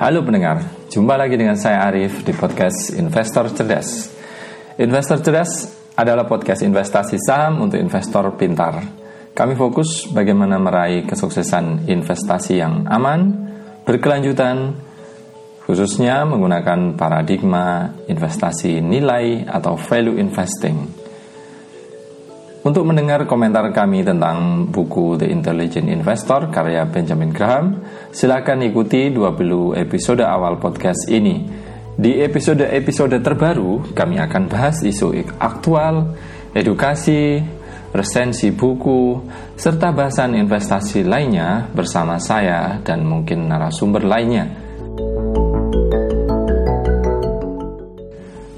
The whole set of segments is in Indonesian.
Halo pendengar, jumpa lagi dengan saya Arif di podcast Investor Cerdas. Investor Cerdas adalah podcast investasi saham untuk investor pintar. Kami fokus bagaimana meraih kesuksesan investasi yang aman, berkelanjutan, khususnya menggunakan paradigma investasi nilai atau value investing untuk mendengar komentar kami tentang buku The Intelligent Investor karya Benjamin Graham, silakan ikuti 20 episode awal podcast ini. Di episode-episode terbaru, kami akan bahas isu aktual, edukasi, resensi buku, serta bahasan investasi lainnya bersama saya dan mungkin narasumber lainnya.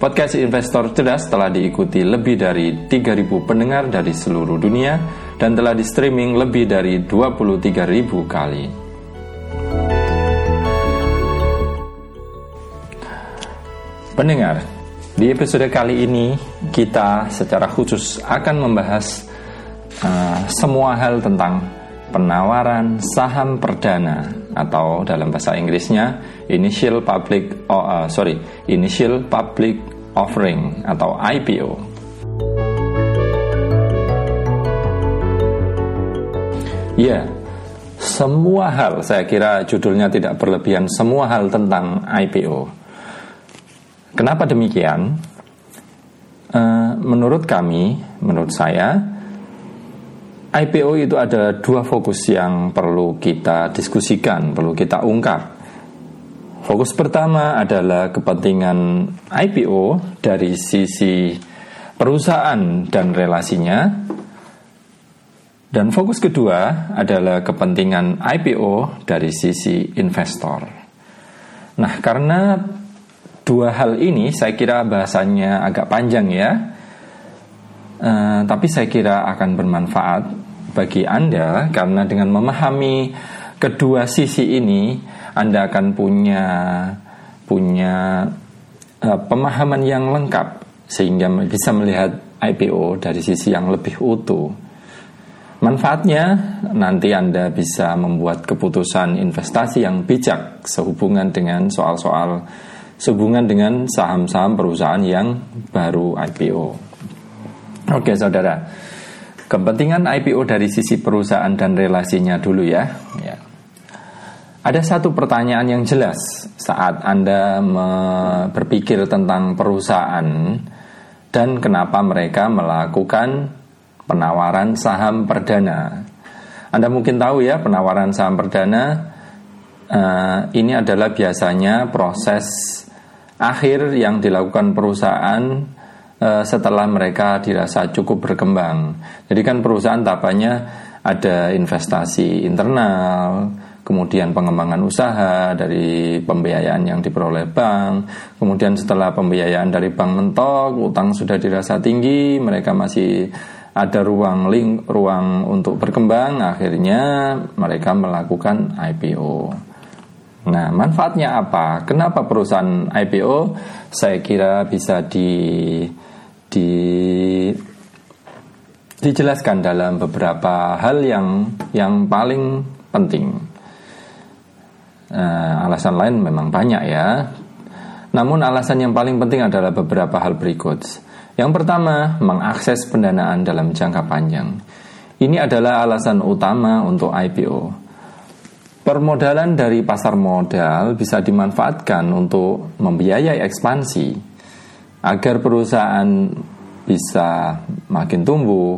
Podcast Investor Cerdas telah diikuti lebih dari 3.000 pendengar dari seluruh dunia dan telah di streaming lebih dari 23.000 kali. Pendengar, di episode kali ini kita secara khusus akan membahas uh, semua hal tentang penawaran saham perdana atau dalam bahasa Inggrisnya initial public oh, uh, sorry initial public offering atau IPO. Ya, semua hal saya kira judulnya tidak berlebihan semua hal tentang IPO. Kenapa demikian? Uh, menurut kami, menurut saya, IPO itu ada dua fokus yang perlu kita diskusikan, perlu kita ungkap. Fokus pertama adalah kepentingan IPO dari sisi perusahaan dan relasinya. Dan fokus kedua adalah kepentingan IPO dari sisi investor. Nah, karena dua hal ini saya kira bahasanya agak panjang ya. Uh, tapi saya kira akan bermanfaat bagi Anda karena dengan memahami kedua sisi ini Anda akan punya punya uh, pemahaman yang lengkap sehingga bisa melihat IPO dari sisi yang lebih utuh. Manfaatnya nanti Anda bisa membuat keputusan investasi yang bijak sehubungan dengan soal-soal sehubungan dengan saham-saham perusahaan yang baru IPO. Oke, Saudara. Kepentingan IPO dari sisi perusahaan dan relasinya dulu ya. ya. Ada satu pertanyaan yang jelas saat Anda berpikir tentang perusahaan dan kenapa mereka melakukan penawaran saham perdana. Anda mungkin tahu ya penawaran saham perdana uh, ini adalah biasanya proses akhir yang dilakukan perusahaan Eh, setelah mereka dirasa cukup berkembang. Jadi kan perusahaan tahapannya ada investasi internal, kemudian pengembangan usaha dari pembiayaan yang diperoleh bank, kemudian setelah pembiayaan dari bank mentok, utang sudah dirasa tinggi, mereka masih ada ruang link, ruang untuk berkembang, akhirnya mereka melakukan IPO. Nah, manfaatnya apa? Kenapa perusahaan IPO? Saya kira bisa di di dijelaskan dalam beberapa hal yang yang paling penting. Uh, alasan lain memang banyak ya. Namun alasan yang paling penting adalah beberapa hal berikut. Yang pertama, mengakses pendanaan dalam jangka panjang. Ini adalah alasan utama untuk IPO. Permodalan dari pasar modal bisa dimanfaatkan untuk membiayai ekspansi agar perusahaan bisa makin tumbuh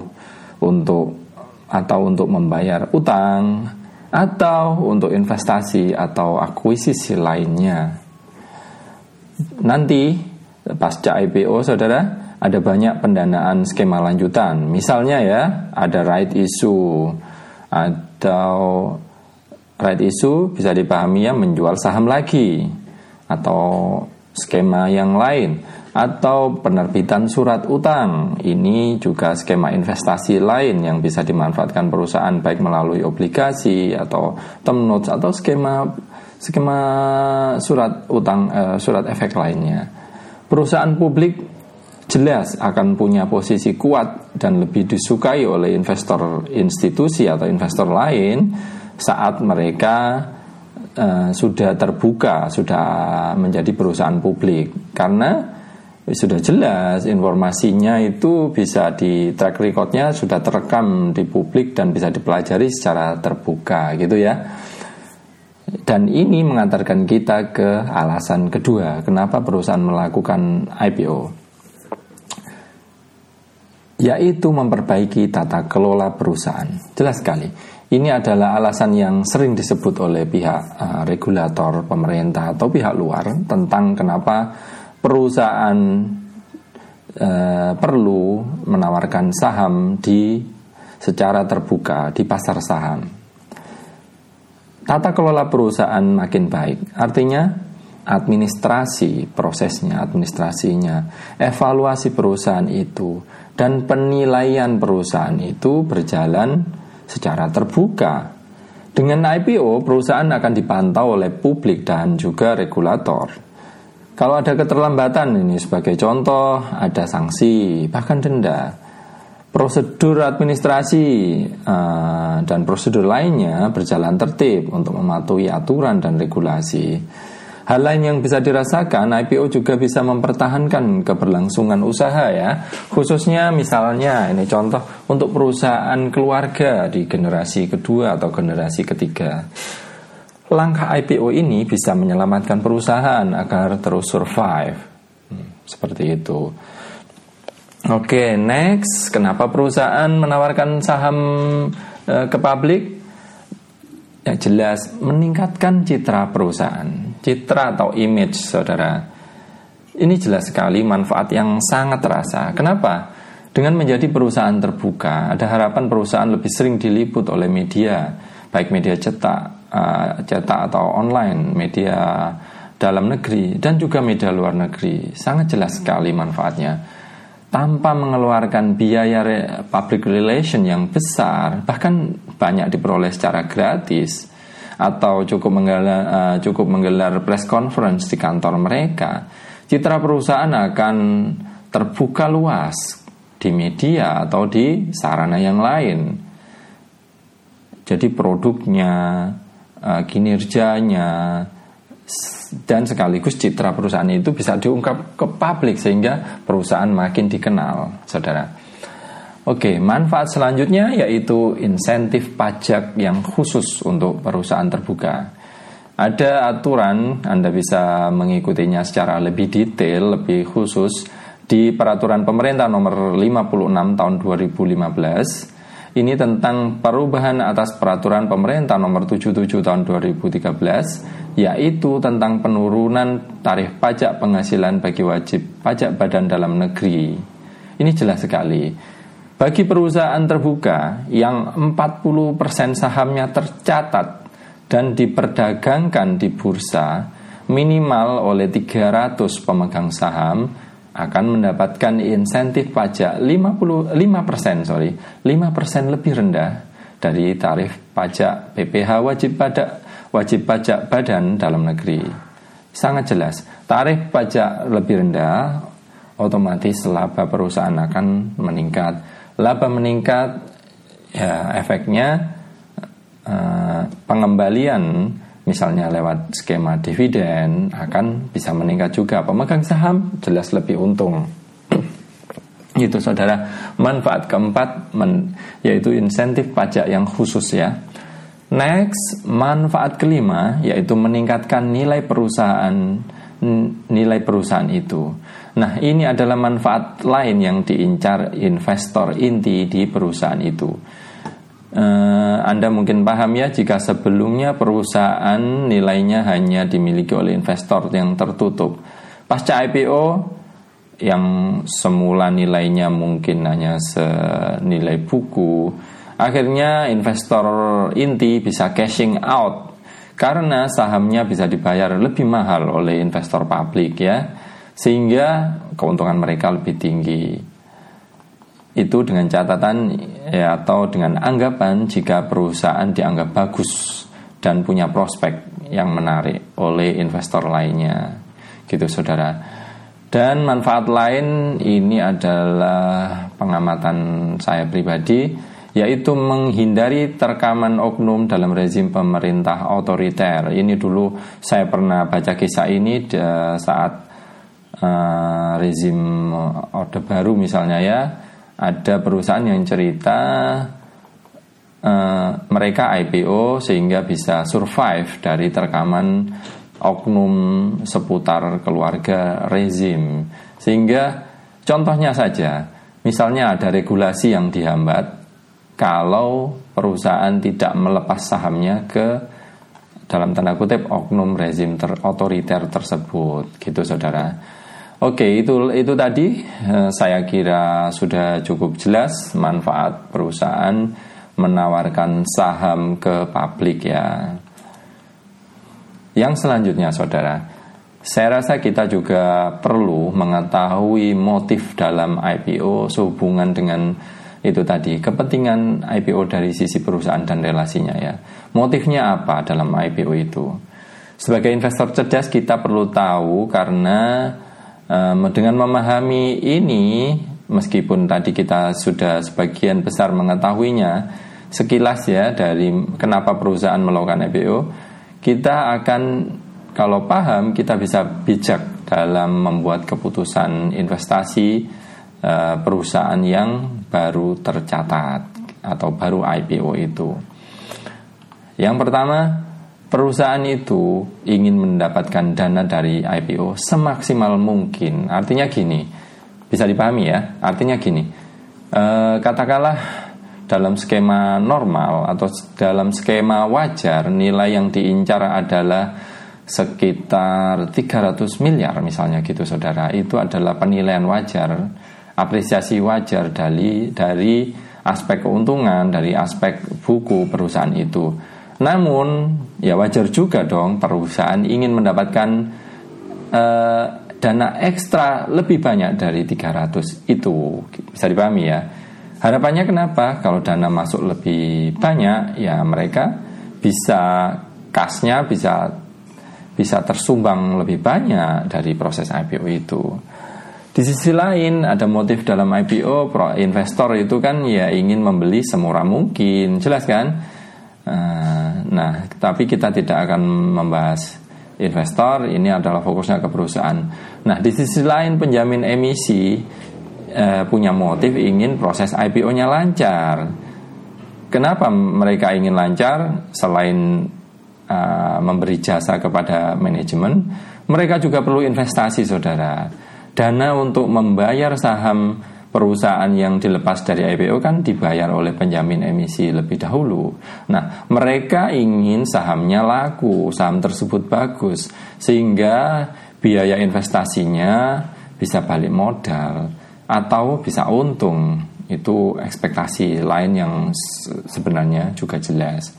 untuk atau untuk membayar utang atau untuk investasi atau akuisisi lainnya. Nanti pasca IPO saudara ada banyak pendanaan skema lanjutan. Misalnya ya, ada right issue atau right issue bisa dipahami ya menjual saham lagi atau skema yang lain atau penerbitan surat utang. Ini juga skema investasi lain yang bisa dimanfaatkan perusahaan baik melalui obligasi atau term notes atau skema skema surat utang eh, surat efek lainnya. Perusahaan publik jelas akan punya posisi kuat dan lebih disukai oleh investor institusi atau investor lain saat mereka uh, sudah terbuka, sudah menjadi perusahaan publik karena sudah jelas informasinya itu bisa di track recordnya sudah terekam di publik dan bisa dipelajari secara terbuka gitu ya. Dan ini mengantarkan kita ke alasan kedua kenapa perusahaan melakukan IPO yaitu memperbaiki tata kelola perusahaan. Jelas sekali ini adalah alasan yang sering disebut oleh pihak uh, regulator pemerintah atau pihak luar tentang kenapa perusahaan e, perlu menawarkan saham di secara terbuka di pasar saham. Tata kelola perusahaan makin baik, artinya administrasi prosesnya, administrasinya, evaluasi perusahaan itu, dan penilaian perusahaan itu berjalan secara terbuka. Dengan IPO, perusahaan akan dipantau oleh publik dan juga regulator. Kalau ada keterlambatan ini sebagai contoh ada sanksi bahkan denda. Prosedur administrasi uh, dan prosedur lainnya berjalan tertib untuk mematuhi aturan dan regulasi. Hal lain yang bisa dirasakan, IPO juga bisa mempertahankan keberlangsungan usaha ya. Khususnya misalnya ini contoh untuk perusahaan keluarga di generasi kedua atau generasi ketiga. Langkah IPO ini bisa menyelamatkan perusahaan agar terus survive. Hmm, seperti itu. Oke, next, kenapa perusahaan menawarkan saham e, ke publik? Ya jelas meningkatkan citra perusahaan, citra atau image saudara. Ini jelas sekali manfaat yang sangat terasa. Kenapa? Dengan menjadi perusahaan terbuka, ada harapan perusahaan lebih sering diliput oleh media, baik media cetak, uh, cetak atau online, media dalam negeri dan juga media luar negeri. Sangat jelas sekali manfaatnya. Tanpa mengeluarkan biaya public relation yang besar, bahkan banyak diperoleh secara gratis atau cukup menggelar, uh, cukup menggelar press conference di kantor mereka, citra perusahaan akan terbuka luas di media atau di sarana yang lain. Jadi produknya, uh, kinerjanya dan sekaligus citra perusahaan itu bisa diungkap ke publik sehingga perusahaan makin dikenal, saudara. Oke, manfaat selanjutnya yaitu insentif pajak yang khusus untuk perusahaan terbuka. Ada aturan, Anda bisa mengikutinya secara lebih detail, lebih khusus di peraturan pemerintah nomor 56 tahun 2015 ini tentang perubahan atas peraturan pemerintah nomor 77 tahun 2013 yaitu tentang penurunan tarif pajak penghasilan bagi wajib pajak badan dalam negeri. Ini jelas sekali. Bagi perusahaan terbuka yang 40% sahamnya tercatat dan diperdagangkan di bursa minimal oleh 300 pemegang saham akan mendapatkan insentif pajak 55% sorry 5% lebih rendah dari tarif pajak PPh wajib pajak wajib pajak badan dalam negeri. Sangat jelas, tarif pajak lebih rendah otomatis laba perusahaan akan meningkat. Laba meningkat ya efeknya uh, pengembalian misalnya lewat skema dividen akan bisa meningkat juga. Pemegang saham jelas lebih untung. Itu saudara. Manfaat keempat men, yaitu insentif pajak yang khusus ya. Next manfaat kelima yaitu meningkatkan nilai perusahaan nilai perusahaan itu. Nah ini adalah manfaat lain yang diincar investor inti di perusahaan itu Uh, Anda mungkin paham ya jika sebelumnya perusahaan nilainya hanya dimiliki oleh investor yang tertutup. Pasca IPO yang semula nilainya mungkin hanya senilai buku, akhirnya investor inti bisa cashing out karena sahamnya bisa dibayar lebih mahal oleh investor publik ya. Sehingga keuntungan mereka lebih tinggi itu dengan catatan ya, atau dengan anggapan jika perusahaan dianggap bagus dan punya prospek yang menarik oleh investor lainnya. Gitu saudara. Dan manfaat lain ini adalah pengamatan saya pribadi yaitu menghindari terkaman oknum dalam rezim pemerintah otoriter. Ini dulu saya pernah baca kisah ini saat uh, rezim Orde Baru misalnya ya, ada perusahaan yang cerita uh, mereka IPO sehingga bisa survive dari terkaman oknum seputar keluarga rezim. Sehingga contohnya saja, misalnya ada regulasi yang dihambat kalau perusahaan tidak melepas sahamnya ke dalam tanda kutip oknum rezim ter otoriter tersebut gitu saudara. Oke itu itu tadi eh, saya kira sudah cukup jelas manfaat perusahaan menawarkan saham ke publik ya. Yang selanjutnya saudara, saya rasa kita juga perlu mengetahui motif dalam IPO sehubungan dengan itu tadi kepentingan IPO dari sisi perusahaan dan relasinya ya. Motifnya apa dalam IPO itu? Sebagai investor cerdas kita perlu tahu karena um, dengan memahami ini meskipun tadi kita sudah sebagian besar mengetahuinya sekilas ya dari kenapa perusahaan melakukan IPO kita akan kalau paham kita bisa bijak dalam membuat keputusan investasi uh, perusahaan yang baru tercatat atau baru IPO itu. Yang pertama, perusahaan itu ingin mendapatkan dana dari IPO semaksimal mungkin. Artinya gini, bisa dipahami ya. Artinya gini, uh, katakanlah dalam skema normal atau dalam skema wajar nilai yang diincar adalah sekitar 300 miliar misalnya gitu saudara itu adalah penilaian wajar apresiasi wajar dari dari aspek keuntungan dari aspek buku perusahaan itu namun ya wajar juga dong perusahaan ingin mendapatkan uh, dana ekstra lebih banyak dari 300 itu bisa dipahami ya Harapannya kenapa? Kalau dana masuk lebih banyak, ya mereka bisa kasnya bisa bisa tersumbang lebih banyak dari proses IPO itu. Di sisi lain ada motif dalam IPO pro investor itu kan ya ingin membeli semurah mungkin, jelas kan? Eh, nah, tapi kita tidak akan membahas investor, ini adalah fokusnya ke perusahaan. Nah, di sisi lain penjamin emisi uh, punya motif ingin proses IPO-nya lancar. Kenapa mereka ingin lancar selain uh, memberi jasa kepada manajemen? Mereka juga perlu investasi, saudara. Dana untuk membayar saham perusahaan yang dilepas dari IPO kan dibayar oleh penjamin emisi lebih dahulu. Nah, mereka ingin sahamnya laku, saham tersebut bagus, sehingga biaya investasinya bisa balik modal atau bisa untung itu ekspektasi lain yang sebenarnya juga jelas.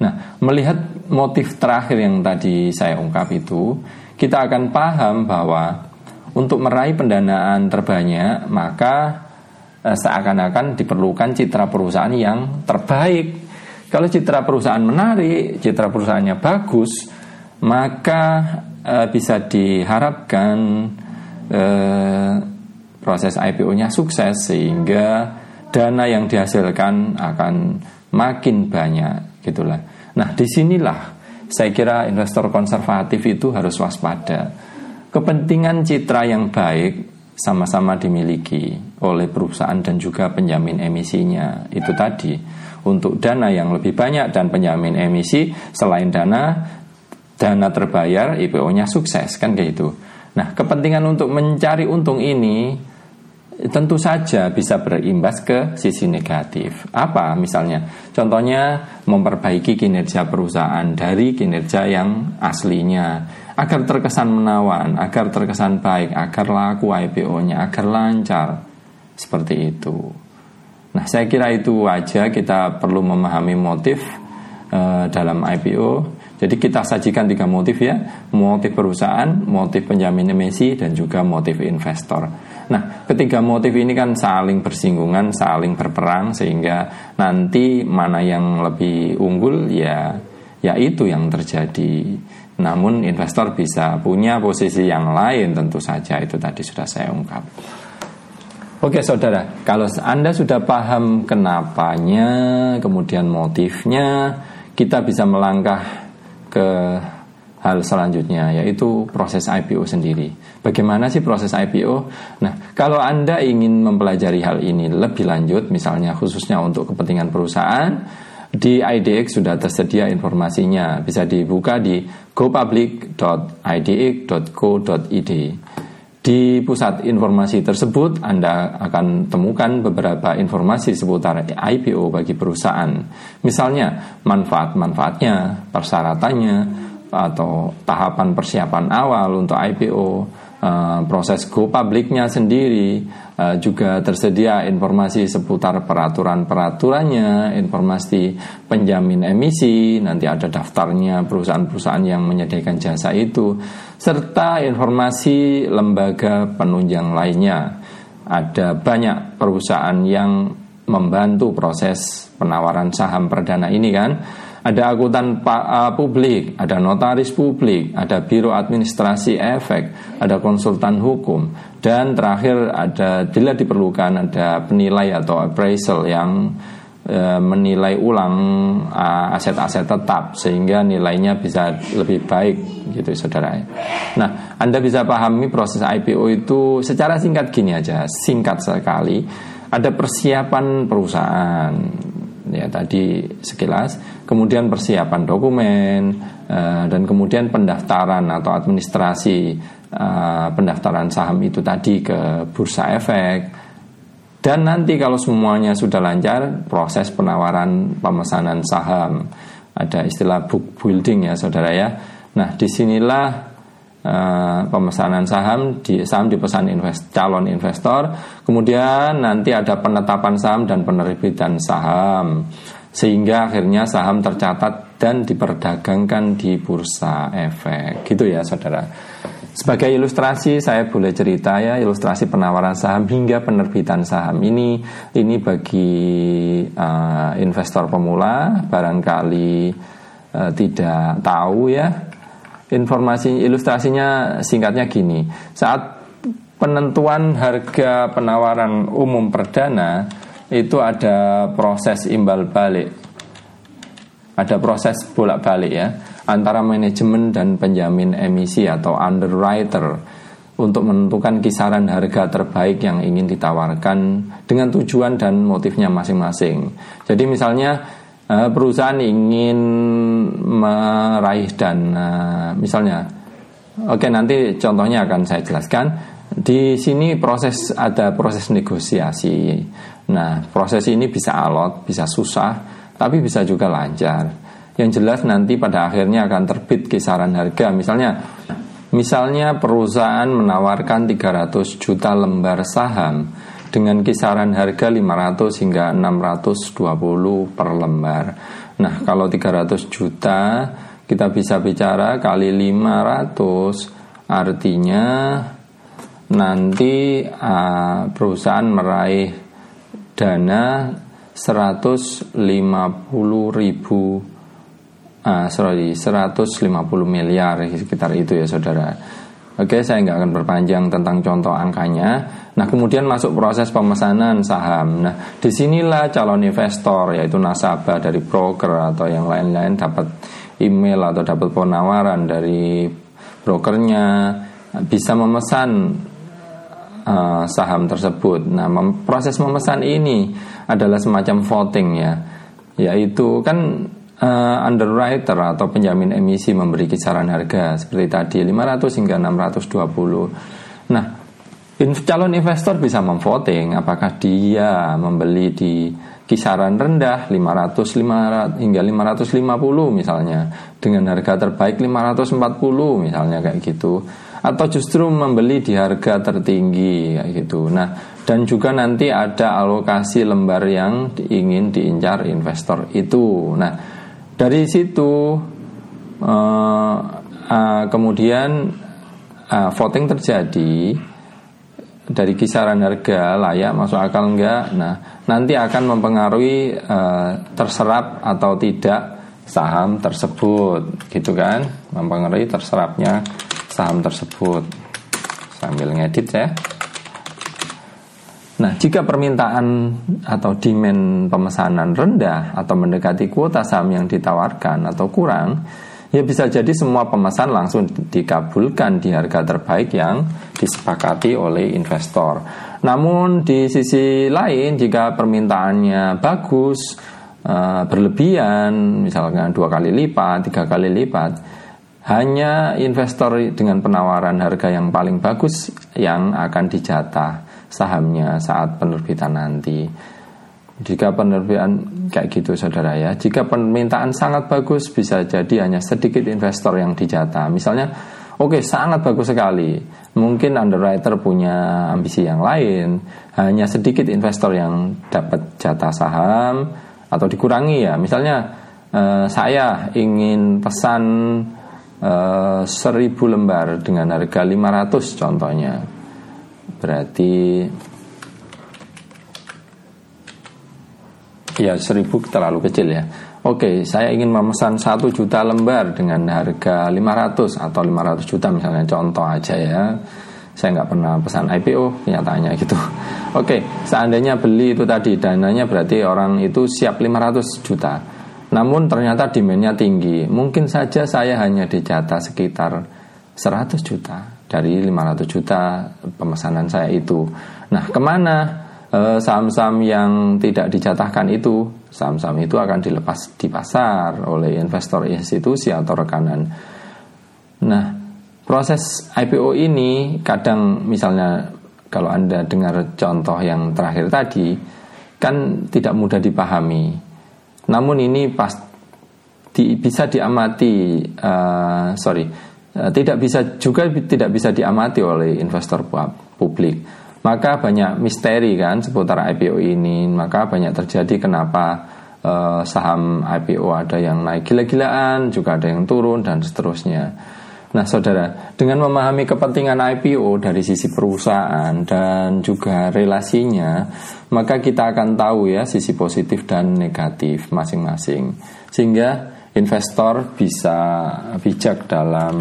Nah, melihat motif terakhir yang tadi saya ungkap itu, kita akan paham bahwa untuk meraih pendanaan terbanyak, maka eh, seakan-akan diperlukan citra perusahaan yang terbaik. Kalau citra perusahaan menarik, citra perusahaannya bagus, maka eh, bisa diharapkan eh, proses IPO-nya sukses sehingga dana yang dihasilkan akan makin banyak gitulah. Nah, di sinilah saya kira investor konservatif itu harus waspada. Kepentingan citra yang baik sama-sama dimiliki oleh perusahaan dan juga penjamin emisinya. Itu tadi untuk dana yang lebih banyak dan penjamin emisi selain dana dana terbayar IPO-nya sukses kan kayak gitu. Nah, kepentingan untuk mencari untung ini tentu saja bisa berimbas ke sisi negatif. Apa misalnya? Contohnya memperbaiki kinerja perusahaan dari kinerja yang aslinya agar terkesan menawan, agar terkesan baik, agar laku IPO-nya, agar lancar. Seperti itu. Nah, saya kira itu aja kita perlu memahami motif uh, dalam IPO. Jadi kita sajikan tiga motif ya, motif perusahaan, motif penjamin emisi, dan juga motif investor. Nah, ketiga motif ini kan saling bersinggungan, saling berperang sehingga nanti mana yang lebih unggul ya ya itu yang terjadi. Namun investor bisa punya posisi yang lain tentu saja itu tadi sudah saya ungkap. Oke saudara, kalau Anda sudah paham kenapanya, kemudian motifnya, kita bisa melangkah ke hal selanjutnya yaitu proses IPO sendiri. Bagaimana sih proses IPO? Nah, kalau Anda ingin mempelajari hal ini lebih lanjut, misalnya khususnya untuk kepentingan perusahaan, di IDX sudah tersedia informasinya. Bisa dibuka di gopublic.idx.co.id. Di pusat informasi tersebut, Anda akan temukan beberapa informasi seputar IPO bagi perusahaan. Misalnya, manfaat-manfaatnya, persyaratannya, atau tahapan persiapan awal untuk IPO, Uh, proses go publiknya sendiri uh, juga tersedia informasi seputar peraturan-peraturannya, informasi penjamin emisi, nanti ada daftarnya perusahaan-perusahaan yang menyediakan jasa itu, serta informasi lembaga penunjang lainnya. Ada banyak perusahaan yang membantu proses penawaran saham perdana ini kan ada akuntan uh, publik, ada notaris publik, ada biro administrasi efek, ada konsultan hukum, dan terakhir ada bila diperlukan ada penilai atau appraisal yang uh, menilai ulang uh, aset-aset tetap sehingga nilainya bisa lebih baik gitu saudara. Nah, Anda bisa pahami proses IPO itu secara singkat gini aja, singkat sekali. Ada persiapan perusahaan, ya tadi sekilas, kemudian persiapan dokumen uh, dan kemudian pendaftaran atau administrasi uh, pendaftaran saham itu tadi ke bursa efek. Dan nanti kalau semuanya sudah lancar proses penawaran pemesanan saham. Ada istilah book building ya saudara ya. Nah di sinilah Uh, pemesanan saham di saham dipesan invest, calon investor. Kemudian nanti ada penetapan saham dan penerbitan saham. Sehingga akhirnya saham tercatat dan diperdagangkan di bursa efek. Gitu ya saudara. Sebagai ilustrasi saya boleh cerita ya ilustrasi penawaran saham hingga penerbitan saham. Ini ini bagi uh, investor pemula barangkali uh, tidak tahu ya informasi ilustrasinya singkatnya gini. Saat penentuan harga penawaran umum perdana itu ada proses imbal balik. Ada proses bolak-balik ya antara manajemen dan penjamin emisi atau underwriter untuk menentukan kisaran harga terbaik yang ingin ditawarkan dengan tujuan dan motifnya masing-masing. Jadi misalnya perusahaan ingin meraih dana. Misalnya oke nanti contohnya akan saya jelaskan. Di sini proses ada proses negosiasi. Nah proses ini bisa alot bisa susah tapi bisa juga lancar. Yang jelas nanti pada akhirnya akan terbit kisaran harga. Misalnya misalnya perusahaan menawarkan 300 juta lembar saham dengan kisaran harga 500 hingga 620 per lembar. Nah, kalau 300 juta kita bisa bicara kali 500 artinya nanti uh, perusahaan meraih dana 150 ribu uh, sorry 150 miliar sekitar itu ya saudara Oke, saya nggak akan berpanjang tentang contoh angkanya. Nah, kemudian masuk proses pemesanan saham. Nah, di sinilah calon investor, yaitu nasabah dari broker atau yang lain-lain dapat email atau dapat penawaran dari brokernya bisa memesan uh, saham tersebut. Nah, mem proses memesan ini adalah semacam voting ya, yaitu kan uh, underwriter atau penjamin emisi memberi kisaran harga seperti tadi 500 hingga 620. Nah, calon investor bisa memvoting apakah dia membeli di kisaran rendah 500, 500 hingga 550 misalnya dengan harga terbaik 540 misalnya kayak gitu atau justru membeli di harga tertinggi kayak gitu. Nah, dan juga nanti ada alokasi lembar yang ingin diincar investor itu. Nah, dari situ uh, uh, kemudian uh, voting terjadi dari kisaran harga layak masuk akal enggak. Nah, nanti akan mempengaruhi uh, terserap atau tidak saham tersebut, gitu kan? Mempengaruhi terserapnya saham tersebut. Sambil ngedit ya. Nah, jika permintaan atau demand pemesanan rendah atau mendekati kuota saham yang ditawarkan atau kurang, ya bisa jadi semua pemesan langsung dikabulkan di harga terbaik yang disepakati oleh investor. Namun di sisi lain, jika permintaannya bagus, eh, berlebihan, misalnya dua kali lipat, tiga kali lipat, hanya investor dengan penawaran harga yang paling bagus yang akan dijatah sahamnya saat penerbitan nanti. Jika penerbitan kayak gitu saudara ya, jika permintaan sangat bagus bisa jadi hanya sedikit investor yang dijata. Misalnya, oke okay, sangat bagus sekali. Mungkin underwriter punya ambisi yang lain, hanya sedikit investor yang dapat jatah saham atau dikurangi ya. Misalnya eh, saya ingin pesan eh, 1000 lembar dengan harga 500 contohnya berarti ya seribu terlalu kecil ya Oke, saya ingin memesan satu juta lembar dengan harga 500 atau 500 juta misalnya contoh aja ya. Saya nggak pernah pesan IPO, kenyataannya gitu. Oke, seandainya beli itu tadi dananya berarti orang itu siap 500 juta. Namun ternyata demandnya tinggi. Mungkin saja saya hanya dicatat sekitar 100 juta dari 500 juta pemesanan saya itu. Nah, ke mana eh, saham-saham yang tidak dicatatkan itu? Saham-saham itu akan dilepas di pasar oleh investor institusi atau rekanan. Nah, proses IPO ini kadang misalnya kalau Anda dengar contoh yang terakhir tadi kan tidak mudah dipahami. Namun ini pas di, bisa diamati uh, sorry tidak bisa juga tidak bisa diamati oleh investor publik. Maka banyak misteri kan seputar IPO ini. Maka banyak terjadi kenapa uh, saham IPO ada yang naik gila-gilaan, juga ada yang turun dan seterusnya. Nah, saudara, dengan memahami kepentingan IPO dari sisi perusahaan dan juga relasinya, maka kita akan tahu ya sisi positif dan negatif masing-masing. Sehingga investor bisa bijak dalam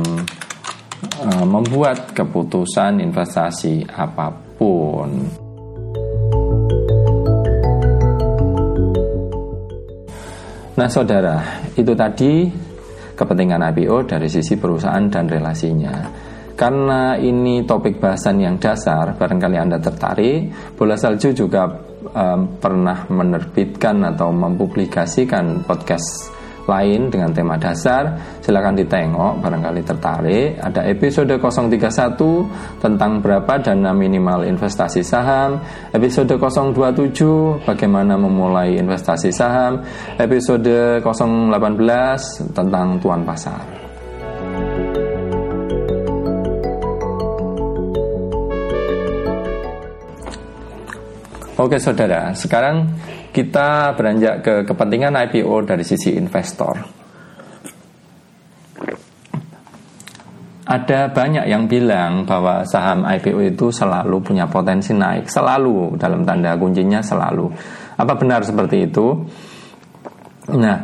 uh, membuat keputusan investasi apa pun. Nah, saudara, itu tadi kepentingan IPO dari sisi perusahaan dan relasinya. Karena ini topik bahasan yang dasar, barangkali Anda tertarik, Bola Salju juga um, pernah menerbitkan atau mempublikasikan podcast lain dengan tema dasar silahkan ditengok barangkali tertarik. Ada episode 031 tentang berapa dana minimal investasi saham. Episode 027 bagaimana memulai investasi saham. Episode 018 tentang tuan pasar Oke saudara, sekarang kita beranjak ke kepentingan IPO dari sisi investor. Ada banyak yang bilang bahwa saham IPO itu selalu punya potensi naik, selalu dalam tanda kuncinya selalu. Apa benar seperti itu? Nah,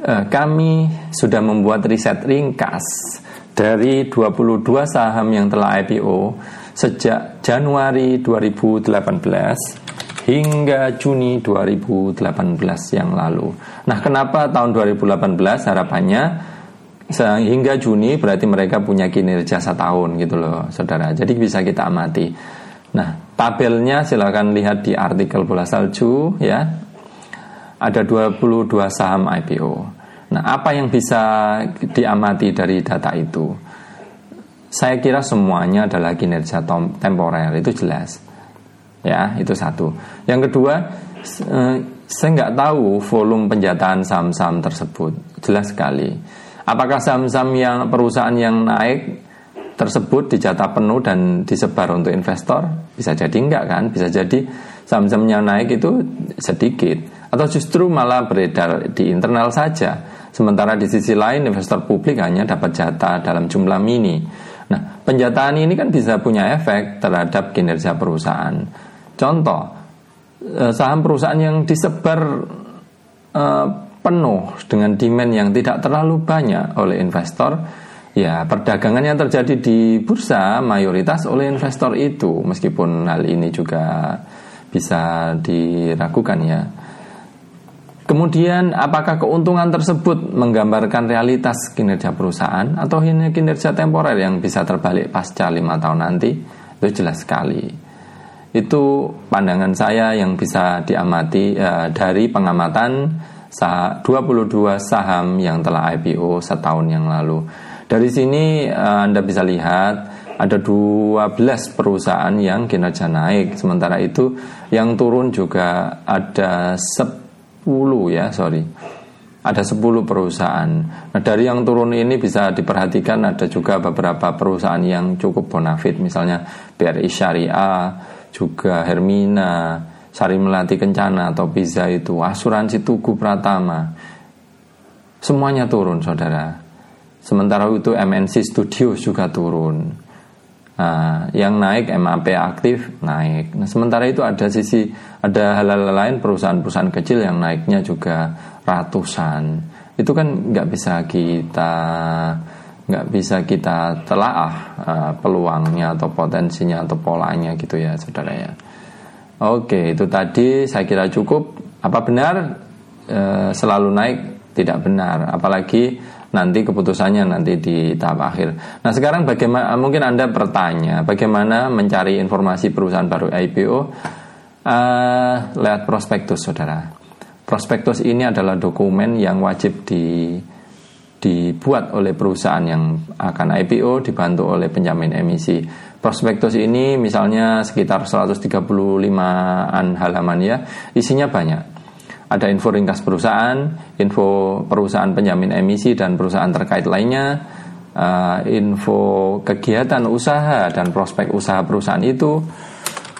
eh, kami sudah membuat riset ringkas dari 22 saham yang telah IPO sejak Januari 2018 hingga Juni 2018 yang lalu. Nah, kenapa tahun 2018 harapannya hingga Juni berarti mereka punya kinerja setahun gitu loh, saudara. Jadi bisa kita amati. Nah, tabelnya silahkan lihat di artikel bola salju ya. Ada 22 saham IPO. Nah, apa yang bisa diamati dari data itu? Saya kira semuanya adalah kinerja temporer itu jelas ya itu satu. Yang kedua eh, saya nggak tahu volume penjataan saham-saham tersebut. Jelas sekali. Apakah saham-saham yang perusahaan yang naik tersebut dijatah penuh dan disebar untuk investor? Bisa jadi enggak kan? Bisa jadi saham-saham yang naik itu sedikit. Atau justru malah beredar di internal saja. Sementara di sisi lain investor publik hanya dapat jatah dalam jumlah mini. Nah penjataan ini kan bisa punya efek terhadap kinerja perusahaan Contoh, eh, saham perusahaan yang disebar uh, penuh dengan demand yang tidak terlalu banyak oleh investor, ya perdagangan yang terjadi di bursa mayoritas oleh investor itu, meskipun hal ini juga bisa diragukan ya. Kemudian apakah keuntungan tersebut menggambarkan realitas kinerja perusahaan atau hanya kinerja temporer yang bisa terbalik pasca lima tahun nanti? Itu jelas sekali. Itu pandangan saya yang bisa diamati uh, dari pengamatan sah 22 saham yang telah IPO setahun yang lalu. Dari sini uh, Anda bisa lihat ada 12 perusahaan yang kinerja naik. Sementara itu yang turun juga ada 10 ya sorry. Ada 10 perusahaan. Nah dari yang turun ini bisa diperhatikan ada juga beberapa perusahaan yang cukup bonafit. Misalnya BRI Syariah juga Hermina Sari Melati Kencana atau Pizza itu asuransi Tugu Pratama semuanya turun saudara sementara itu MNC Studios juga turun Nah, yang naik MAP aktif naik. Nah, sementara itu ada sisi ada hal-hal lain perusahaan-perusahaan kecil yang naiknya juga ratusan. Itu kan nggak bisa kita nggak bisa kita telaah uh, peluangnya atau potensinya atau polanya gitu ya, saudara ya. Oke, itu tadi saya kira cukup. Apa benar uh, selalu naik? Tidak benar. Apalagi nanti keputusannya nanti di tahap akhir. Nah sekarang bagaimana mungkin anda bertanya bagaimana mencari informasi perusahaan baru IPO? Uh, eh, lihat prospektus saudara. Prospektus ini adalah dokumen yang wajib di dibuat oleh perusahaan yang akan IPO dibantu oleh penjamin emisi. Prospektus ini misalnya sekitar 135-an halaman ya, isinya banyak ada info ringkas perusahaan, info perusahaan penjamin emisi dan perusahaan terkait lainnya, uh, info kegiatan usaha dan prospek usaha perusahaan itu,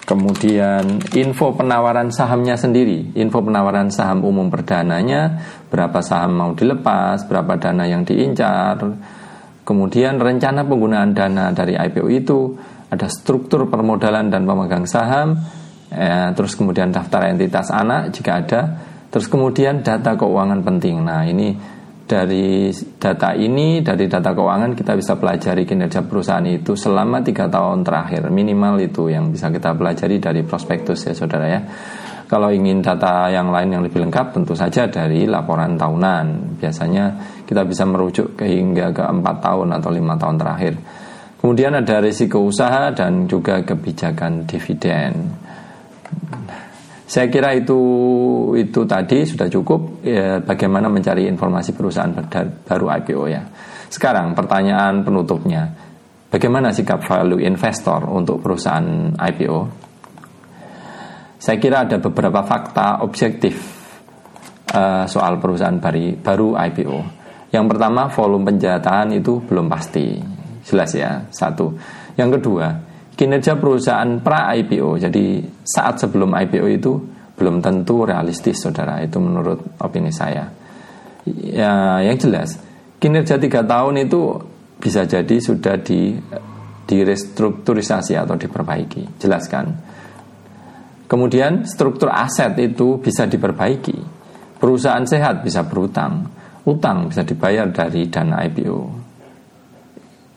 kemudian info penawaran sahamnya sendiri, info penawaran saham umum perdananya, berapa saham mau dilepas, berapa dana yang diincar, kemudian rencana penggunaan dana dari IPO itu, ada struktur permodalan dan pemegang saham, eh, terus kemudian daftar entitas anak jika ada, Terus kemudian data keuangan penting. Nah, ini dari data ini, dari data keuangan kita bisa pelajari kinerja perusahaan itu selama tiga tahun terakhir. Minimal itu yang bisa kita pelajari dari prospektus ya saudara ya. Kalau ingin data yang lain yang lebih lengkap tentu saja dari laporan tahunan. Biasanya kita bisa merujuk ke hingga ke empat tahun atau lima tahun terakhir. Kemudian ada risiko usaha dan juga kebijakan dividen. Saya kira itu itu tadi sudah cukup ya, bagaimana mencari informasi perusahaan baru IPO ya. Sekarang pertanyaan penutupnya, bagaimana sikap value investor untuk perusahaan IPO? Saya kira ada beberapa fakta objektif uh, soal perusahaan bari, baru IPO. Yang pertama, volume penjataan itu belum pasti, jelas ya. Satu. Yang kedua, kinerja perusahaan pra IPO jadi saat sebelum IPO itu belum tentu realistis saudara. Itu menurut opini saya. Ya yang jelas kinerja tiga tahun itu bisa jadi sudah di direstrukturisasi atau diperbaiki. Jelaskan kemudian struktur aset itu bisa diperbaiki. Perusahaan sehat bisa berutang. Utang bisa dibayar dari dana IPO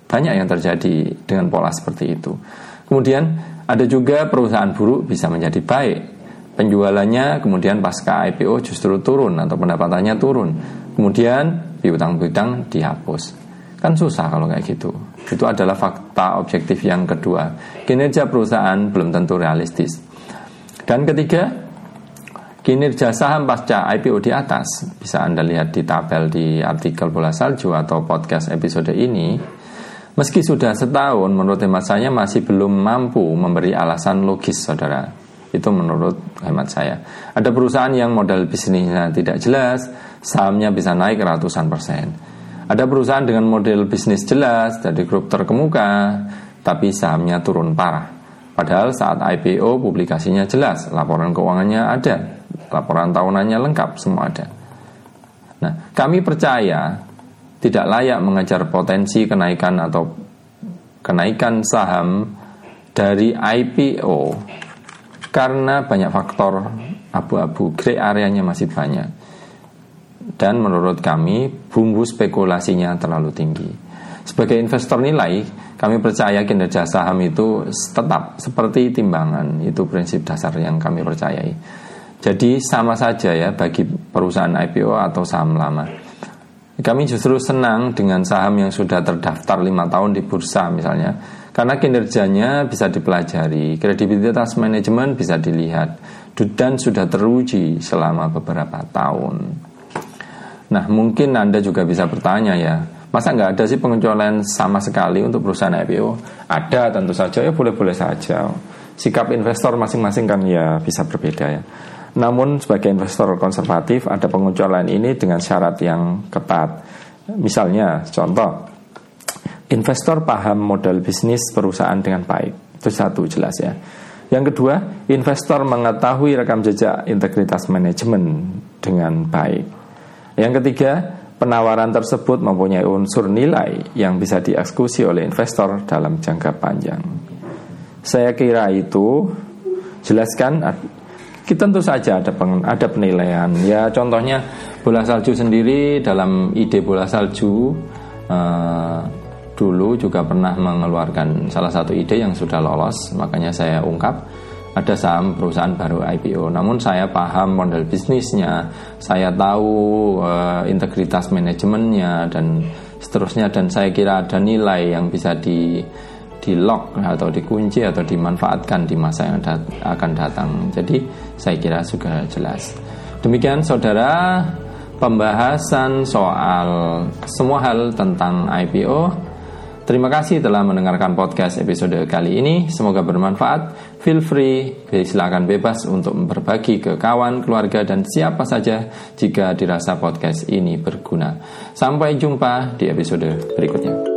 banyak yang terjadi dengan pola seperti itu Kemudian ada juga perusahaan buruk bisa menjadi baik. Penjualannya kemudian pasca IPO justru turun atau pendapatannya turun. Kemudian piutang-piutang dihapus. Kan susah kalau kayak gitu. Itu adalah fakta objektif yang kedua. Kinerja perusahaan belum tentu realistis. Dan ketiga, kinerja saham pasca IPO di atas. Bisa Anda lihat di tabel di artikel bola salju atau podcast episode ini Meski sudah setahun, menurut hemat saya masih belum mampu memberi alasan logis, saudara. Itu menurut hemat saya. Ada perusahaan yang modal bisnisnya tidak jelas, sahamnya bisa naik ratusan persen. Ada perusahaan dengan model bisnis jelas dari grup terkemuka, tapi sahamnya turun parah. Padahal saat IPO publikasinya jelas, laporan keuangannya ada, laporan tahunannya lengkap, semua ada. Nah, kami percaya tidak layak mengejar potensi kenaikan atau kenaikan saham dari IPO karena banyak faktor abu-abu grey areanya masih banyak dan menurut kami bumbu spekulasinya terlalu tinggi Sebagai investor nilai, kami percaya kinerja saham itu tetap seperti timbangan. Itu prinsip dasar yang kami percayai. Jadi sama saja ya bagi perusahaan IPO atau saham lama. Kami justru senang dengan saham yang sudah terdaftar lima tahun di bursa misalnya, karena kinerjanya bisa dipelajari, kredibilitas manajemen bisa dilihat, dan sudah teruji selama beberapa tahun. Nah, mungkin Anda juga bisa bertanya ya, Masa nggak ada sih pengecualian sama sekali untuk perusahaan IPO? Ada tentu saja ya boleh-boleh saja. Sikap investor masing-masing kan ya bisa berbeda ya. Namun sebagai investor konservatif ada pengecualian ini dengan syarat yang ketat. Misalnya contoh investor paham modal bisnis perusahaan dengan baik. Itu satu jelas ya. Yang kedua, investor mengetahui rekam jejak integritas manajemen dengan baik. Yang ketiga, penawaran tersebut mempunyai unsur nilai yang bisa dieksekusi oleh investor dalam jangka panjang. Saya kira itu jelaskan kita tentu saja ada peng, ada penilaian. Ya contohnya bola salju sendiri dalam ide bola salju uh, dulu juga pernah mengeluarkan salah satu ide yang sudah lolos, makanya saya ungkap ada saham perusahaan baru IPO. Namun saya paham model bisnisnya, saya tahu uh, integritas manajemennya dan seterusnya dan saya kira ada nilai yang bisa di di lock atau dikunci atau dimanfaatkan di masa yang dat akan datang. Jadi saya kira sudah jelas. Demikian saudara pembahasan soal semua hal tentang IPO Terima kasih telah mendengarkan podcast episode kali ini. Semoga bermanfaat. Feel free, silakan bebas untuk berbagi ke kawan, keluarga, dan siapa saja jika dirasa podcast ini berguna. Sampai jumpa di episode berikutnya.